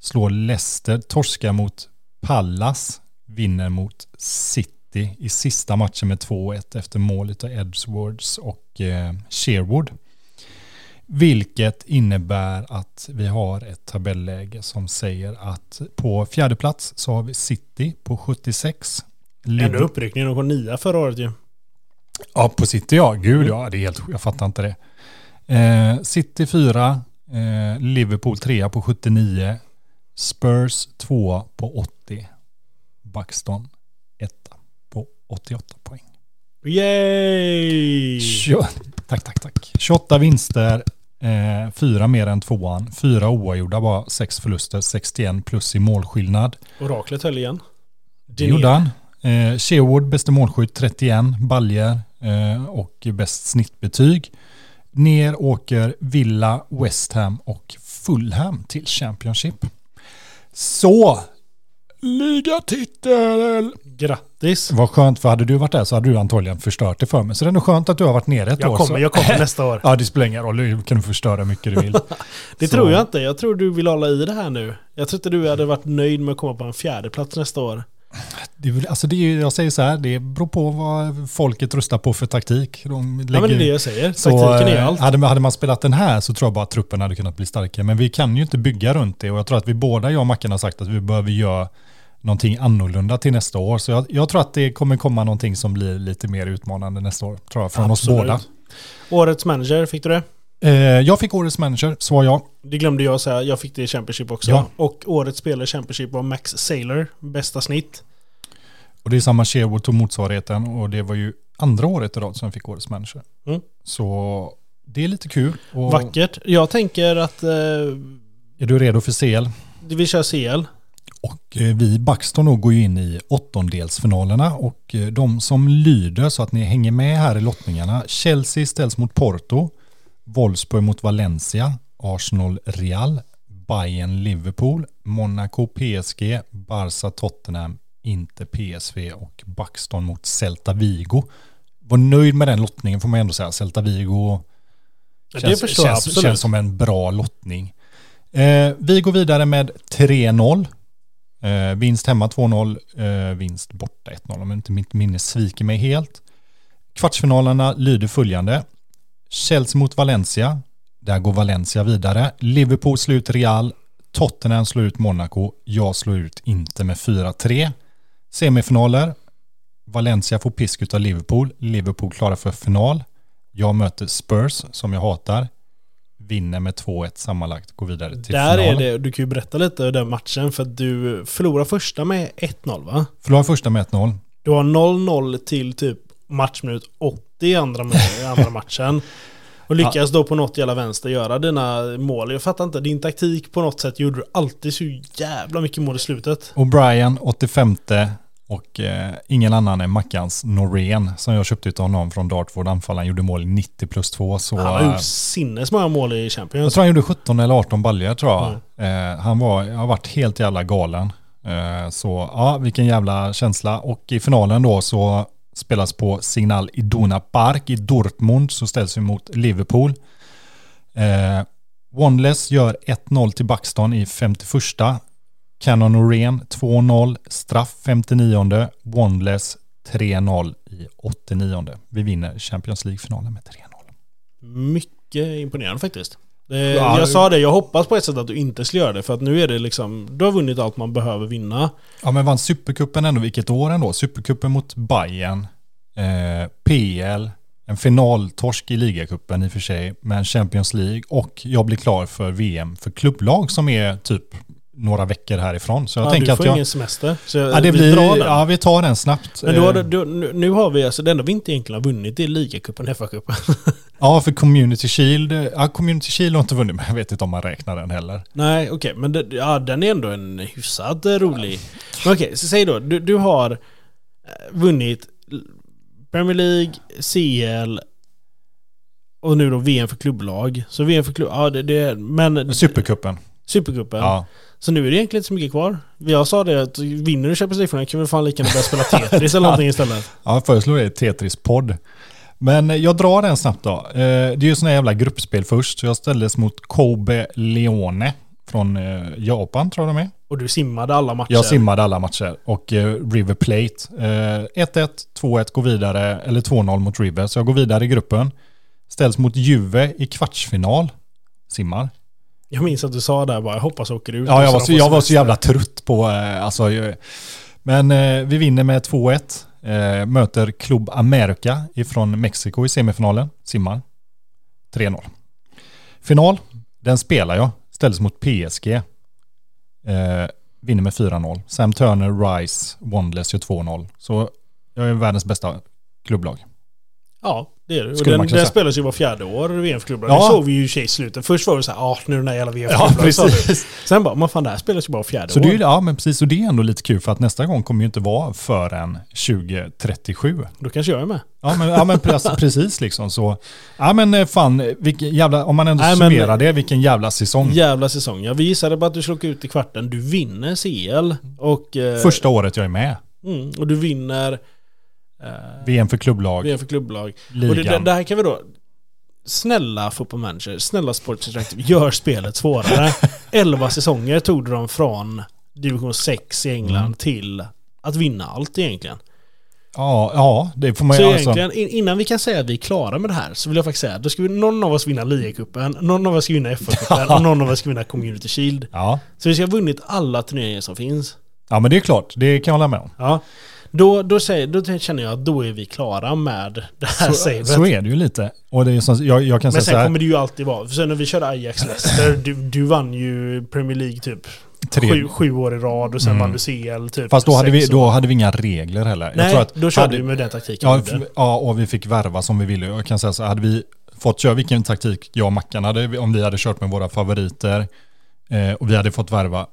slår Leicester, torska mot Pallas, vinner mot City i sista matchen med 2-1 efter målet av Edwards och eh, Sherwood. Vilket innebär att vi har ett tabelläge som säger att på fjärde plats så har vi City på 76. Ändå uppryckningen. De kom nia förra året ju. Ja, på City ja. Gud ja, det är helt Jag fattar inte det. Eh, City 4, eh, Liverpool 3 på 79, Spurs 2 på 80, Buxton 1 på 88 poäng. Yay! Tjo- tack, tack, tack. 28 vinster, eh, 4 mer än tvåan, 4 oavgjorda, bara 6 förluster, 61 plus i målskillnad. Oraklet höll igen. Det gjorde han. Eh, Sherwood bästa målskytt 31, Baljer eh, och bäst snittbetyg. Ner åker Villa, West Ham och Fulham till Championship. Så, ligatitel! Grattis! Vad skönt, för hade du varit där så hade du antagligen förstört det för mig. Så det är nog skönt att du har varit nere ett Jag år. kommer, så. jag kommer nästa år. Ja, det spelar ingen roll. Du kan förstöra hur mycket du vill. Det Så- tror jag inte. Jag tror du vill hålla i det här nu. Jag tror inte du hade varit nöjd med att komma på en fjärde plats nästa år. Det alltså det jag säger så här, det beror på vad folket röstar på för taktik. De Ja, men det är lägger- det jag säger. Så, Taktiken är eh, allt. Hade, man- hade man spelat den här så tror jag bara att truppen hade kunnat bli starkare. Men vi kan ju inte bygga runt det och jag tror att vi båda, jag och Mackan, har sagt att vi behöver göra någonting annorlunda till nästa år. Så jag, jag tror att det kommer komma någonting som blir lite mer utmanande nästa år. Tror jag, från Absolut. oss båda. Årets manager, fick du det? Eh, jag fick årets manager, så var jag. Det glömde jag säga. Jag fick det i Championship också. Ja. Och årets spelare i Championship var Max Saylor. Bästa snitt. Och det är samma Sherwood tog motsvarigheten och det var ju andra året i rad som jag fick årets manager. Mm. Så det är lite kul. Och Vackert. Jag tänker att eh, Är du redo för CL? vi kör CL. Och eh, vi då går ju in i åttondelsfinalerna och eh, de som lyder så att ni hänger med här i lottningarna. Chelsea ställs mot Porto, Wolfsburg mot Valencia, Arsenal Real, Bayern Liverpool, Monaco PSG, Barca Tottenham, inte PSV och Baxton mot Celta Vigo. Var nöjd med den lottningen får man ändå säga. Celta Vigo känns, känns, känns som en bra lottning. Eh, vi går vidare med 3-0. Eh, vinst hemma 2-0, eh, vinst borta 1-0 om inte mitt minne sviker mig helt. Kvartsfinalerna lyder följande. Chelsea mot Valencia. Där går Valencia vidare. Liverpool slår ut Real. Tottenham slår ut Monaco. Jag slår ut inte med 4-3. Semifinaler. Valencia får pisk av Liverpool. Liverpool klarar för final. Jag möter Spurs som jag hatar. Vinner med 2-1 sammanlagt. Går vidare till Där final. är det, du kan ju berätta lite om den matchen för att du förlorar första med 1-0 va? Förlorar första med 1-0. Du har 0-0 till typ matchminut 80 i andra, i andra matchen. Och lyckas då på något jävla vänster göra dina mål. Jag fattar inte, din taktik på något sätt gjorde du alltid så jävla mycket mål i slutet. O'Brien 85 och eh, ingen annan än Mackans Norén som jag köpte av honom från Dartford. Anfallaren gjorde mål i 90 plus 2. Så, Han har eh, gjort sinnesmånga mål i jag Champions. tror han gjorde 17 eller 18 baljor tror jag. Eh, han var, jag har varit helt jävla galen. Eh, så ja, vilken jävla känsla. Och i finalen då så spelas på Signal Iduna Park i Dortmund så ställs vi mot Liverpool. Eh, Wanless gör 1-0 till Buxton i 51. Cannon Norén 2-0. Straff 59. Wanless 3-0 i 89. Vi vinner Champions League-finalen med 3-0. Mycket imponerande faktiskt. Det, Ja, jag sa det, jag hoppas på ett sätt att du inte skulle göra det. För att nu är det liksom, du har vunnit allt man behöver vinna. Ja men vann Supercupen ändå, vilket år ändå? Supercupen mot Bayern, eh, PL, en finaltorsk i ligacupen i och för sig, men Champions League och jag blir klar för VM för klubblag som är typ några veckor härifrån. Så jag ja, tänker du att får jag... ingen semester. Så Ja, det vi blir, drar den. ja, vi tar den snabbt. Men har Eh, då, nu, har vi alltså, det enda vi inte egentligen har vunnit är ligacupen, FA-cupen. Ja, för Community Shield, ja, Community Shield har inte vunnit, men jag vet inte om man räknar den heller. Nej, okej, men det, ja, den är ändå en hyfsat eh, rolig. Men okej, så säg då, du, du har eh, vunnit Premier League, CL och nu då VM för klubblag. Så VM för klubb, ja det, det men Supercupen. Supercupen. Ja. Så nu är det egentligen inte så mycket kvar. Jag sa det att vinner du Champions League kan vi fan lika gärna börja spela Tetris eller någonting istället. Ja, jag föreslår det Tetris-podd. Men jag drar den snabbt då. Eh, Det är ju sådana jävla gruppspel först, så jag ställdes mot Kobe Leone från eh, Japan tror jag de är. Och du simmade alla matcher. Jag simmade alla matcher och eh, River Plate. Eh, 1-1, 2-1 går vidare, eller 2-0 mot River. Så jag går vidare i gruppen. Ställs mot Juve i kvartsfinal. Simmar. Jag minns att du sa där bara, jag hoppas jag åker ut. Ja, jag var, så, jag var så jävla trött på... Eh, alltså, eh, men eh, vi vinner med 2-1. Eh, möter Club America ifrån Mexiko i semifinalen. Simmar. 3-0. Final. Den spelar jag. Ställdes mot PSG. Eh, vinner med 4-0. Sam Turner, Rice, Wondless gör 2-0. Så jag är världens bästa klubblag. Ja, det är det. Och den, den spelas ju var fjärde år, VM för klubbar. Ja. Det såg vi ju i slutet. Först var det så här, ah, nu är den här jävla VM för Ja. Sen bara, men fan det här spelas ju bara fjärde Så år. det är, ja, men precis. Och det är ändå lite kul för att nästa gång kommer ju inte vara förrän 2037. Då kanske jag är med. Ja men, ja, men pre- precis liksom så. Ja men eh, fan, vilken jävla, om man ändå Nej, men- summerar det, vilken jävla säsong. Jävla säsong. Jag visade bara att du åka ut i kvarten. Du vinner CL. Och, eh, Första året jag är med. mm, och du vinner VM för klubblag, VM för klubblag. Och ligan. det, det, det här kan vi då... Snälla Football Manager, snälla Sports Interactive, gör spelet svårare. 11 säsonger tog de från division 6 i England Mm. till att vinna allt egentligen. ja, ja, det får man ju alltså. egentligen, in- innan vi kan säga att vi är klara med det här, så vill jag faktiskt säga, då ska vi, någon av oss vinna ligacupen, någon av oss ska vinna FA-cupen och någon av oss ska vinna Community Shield. Ja. Så vi ska ha vunnit alla turneringar som finns. ja, men det är klart, det kan jag hålla med om. Ja. Då, då, säger, då känner jag att då är vi klara med det här Så, savet. så är det ju lite. Och det är som, jag, jag kan Men sen kommer det ju alltid vara, för sen när vi körde Ajax Leicester, du, du vann ju Premier League typ sju, sju år i rad och sen Mm. vann du CL typ fast då hade, vi, då hade vi inga regler heller. Nej, att då körde hade, vi med den taktiken Ja, ja, och vi fick värva som vi ville. Jag kan säga så, hade vi fått köra vilken taktik jag och Mackan hade, om vi hade kört med våra favoriter eh, och vi hade fått värva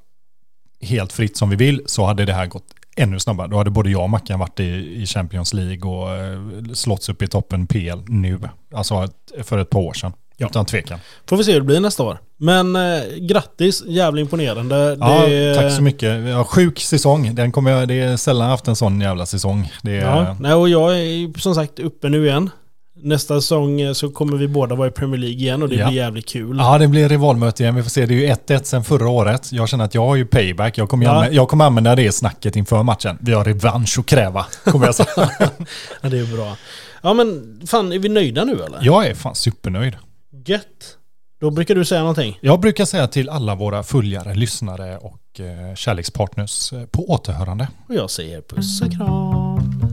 helt fritt som vi vill, så hade det här gått ännu snabbare. Då hade både jag och Mackan varit i, i Champions League och eh, slått upp i toppen PL nu. Alltså ett, för ett par år sedan. Ja. Utan tvekan. Får vi se hur det blir nästa år. Men eh, grattis, jävligt imponerande. Ja, det, tack så mycket. Ja, sjuk säsong. Den kommer jag, det är sällan haft en sån jävla säsong. Det är, Ja, nej, och jag är som sagt uppe nu igen. Nästa säsong eh, så kommer vi båda vara i Premier League igen och det Ja. blir jävligt kul. Ja, det blir rivalmöte igen. Vi får se. Det är ju 1-1 sen förra året. Jag känner att jag har ju payback. Jag kommer, Ja. använda, jag kommer använda det snacket inför matchen. Vi har revansch att kräva, kommer jag säga. Ja, det är bra. Ja men fan, är vi nöjda nu eller? jag är fan supernöjd. Gött. Då brukar du säga någonting. Jag brukar säga till alla våra följare, lyssnare och eh, kärlekspartners eh, på återhörande. Och jag säger puss och kram.